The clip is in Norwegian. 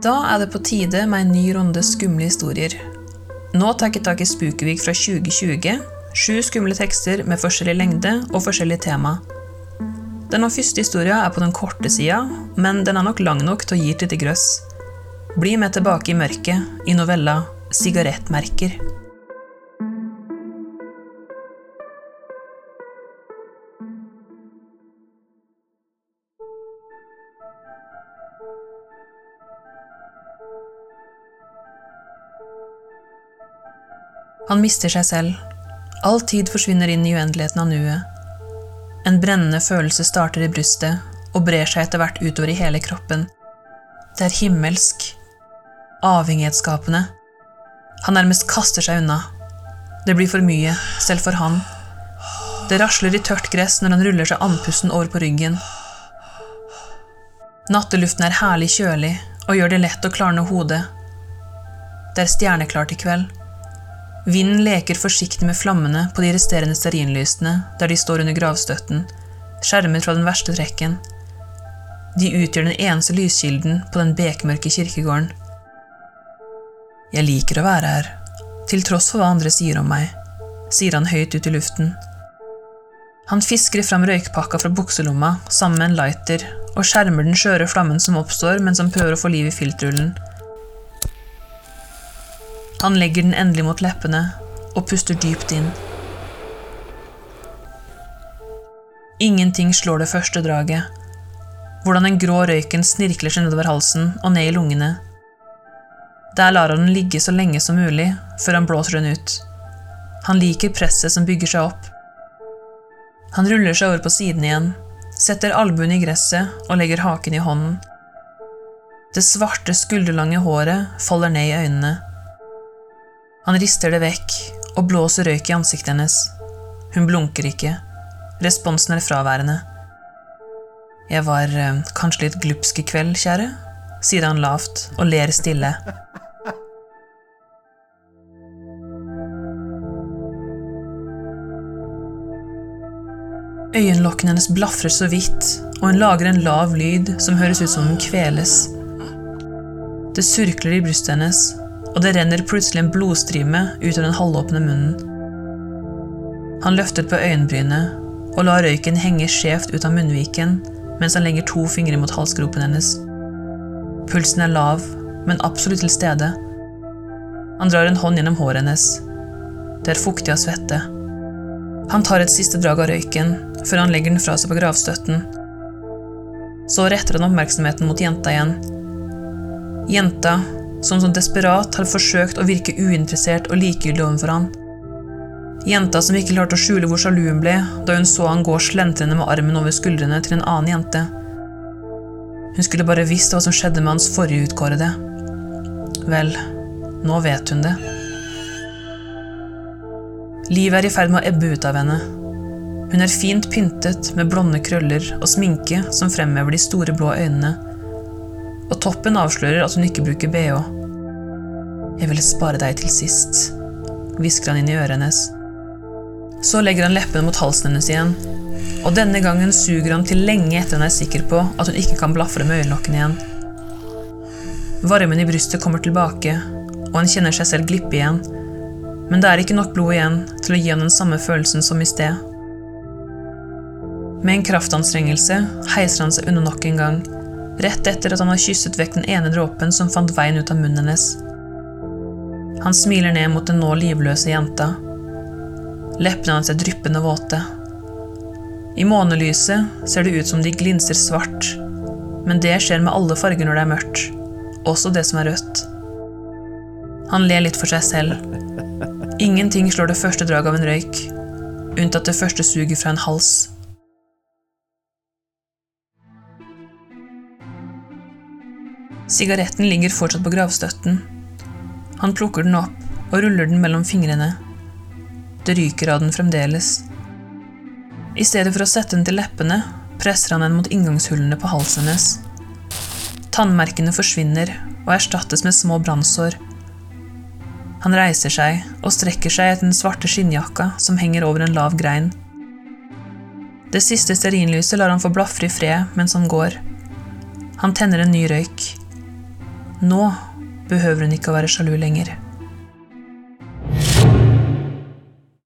Da er det på tide med en ny runde skumle historier. Nå tar tak i Spukevik fra 2020. Sju skumle tekster med forskjellig lengde og forskjellig tema. Denne første historien er på den korte sida, men den er nok lang nok til å gi et lite grøss. Bli med tilbake i mørket i novella 'Sigarettmerker'. Han mister seg selv. All tid forsvinner inn i uendeligheten av nuet. En brennende følelse starter i brystet og brer seg etter hvert utover i hele kroppen. Det er himmelsk. Avhengighetsskapende. Han nærmest kaster seg unna. Det blir for mye, selv for han. Det rasler i tørt gress når han ruller seg andpusten over på ryggen. Natteluften er herlig kjølig og gjør det lett å klarne hodet. Det er stjerneklart i kveld. Vinden leker forsiktig med flammene på de resterende stearinlysene der de står under gravstøtten, skjermet fra den verste trekken. De utgjør den eneste lyskilden på den bekmørke kirkegården. Jeg liker å være her, til tross for hva andre sier om meg, sier han høyt ut i luften. Han fisker fram røykpakka fra bukselomma sammen med en lighter og skjermer den skjøre flammen som oppstår mens han prøver å få liv i filtrullen. Han legger den endelig mot leppene og puster dypt inn. Ingenting slår det første draget. Hvordan den grå røyken snirkler seg nedover halsen og ned i lungene. Der lar han den ligge så lenge som mulig, før han blåser den ut. Han liker presset som bygger seg opp. Han ruller seg over på siden igjen, setter albuen i gresset og legger haken i hånden. Det svarte, skulderlange håret faller ned i øynene. Han rister det vekk og blåser røyk i ansiktet hennes. Hun blunker ikke. Responsen er fraværende. Jeg var eh, kanskje litt glupsk i kveld, kjære, sier han lavt og ler stille. Øyenlokkene hennes blafrer så vidt, og hun lager en lav lyd som høres ut som hun kveles. Det surkler i brystet hennes, og det renner plutselig en blodstrime ut av den halvåpne munnen. Han løftet på øyenbrynet og lar røyken henge skjevt ut av munnviken mens han legger to fingre mot halsgropen hennes. Pulsen er lav, men absolutt til stede. Han drar en hånd gjennom håret hennes. Det er fuktig av svette. Han tar et siste drag av røyken før han legger den fra seg på gravstøtten. Så retter han oppmerksomheten mot jenta igjen. Jenta som som desperat har forsøkt å virke uinteressert og likegyldig overfor han. Jenta som ikke klarte å skjule hvor sjalu hun ble da hun så han gå slentrende med armen over skuldrene til en annen jente. Hun skulle bare visst hva som skjedde med hans forrige utkårede. Vel, nå vet hun det. Livet er i ferd med å ebbe ut av henne. Hun er fint pyntet med blonde krøller og sminke som fremhever de store blå øynene og toppen avslører at hun ikke bruker bh. Jeg ville spare deg til sist, hvisker han inn i øret hennes. Så legger han leppene mot halsen hennes igjen, og denne gangen suger han til lenge etter han er sikker på at hun ikke kan blafre med øyelokkene igjen. Varmen i brystet kommer tilbake, og han kjenner seg selv glippe igjen, men det er ikke nok blod igjen til å gi ham den samme følelsen som i sted. Med en kraftanstrengelse heiser han seg unna nok en gang rett etter at han har kysset vekk den ene dråpen som fant veien ut av munnen hennes. Han smiler ned mot den nå livløse jenta. Leppene hans er dryppende våte. I månelyset ser det ut som de glinser svart, men det skjer med alle farger når det er mørkt, også det som er rødt. Han ler litt for seg selv. Ingenting slår det første draget av en røyk, unntatt det første suget fra en hals. Sigaretten ligger fortsatt på gravstøtten. Han plukker den opp og ruller den mellom fingrene. Det ryker av den fremdeles. I stedet for å sette den til leppene, presser han den mot inngangshullene på halsen hennes. Tannmerkene forsvinner og erstattes med små brannsår. Han reiser seg og strekker seg etter den svarte skinnjakka som henger over en lav grein. Det siste stearinlyset lar han få blafre i fred mens han går. Han tenner en ny røyk. Nå behøver hun ikke å være sjalu lenger.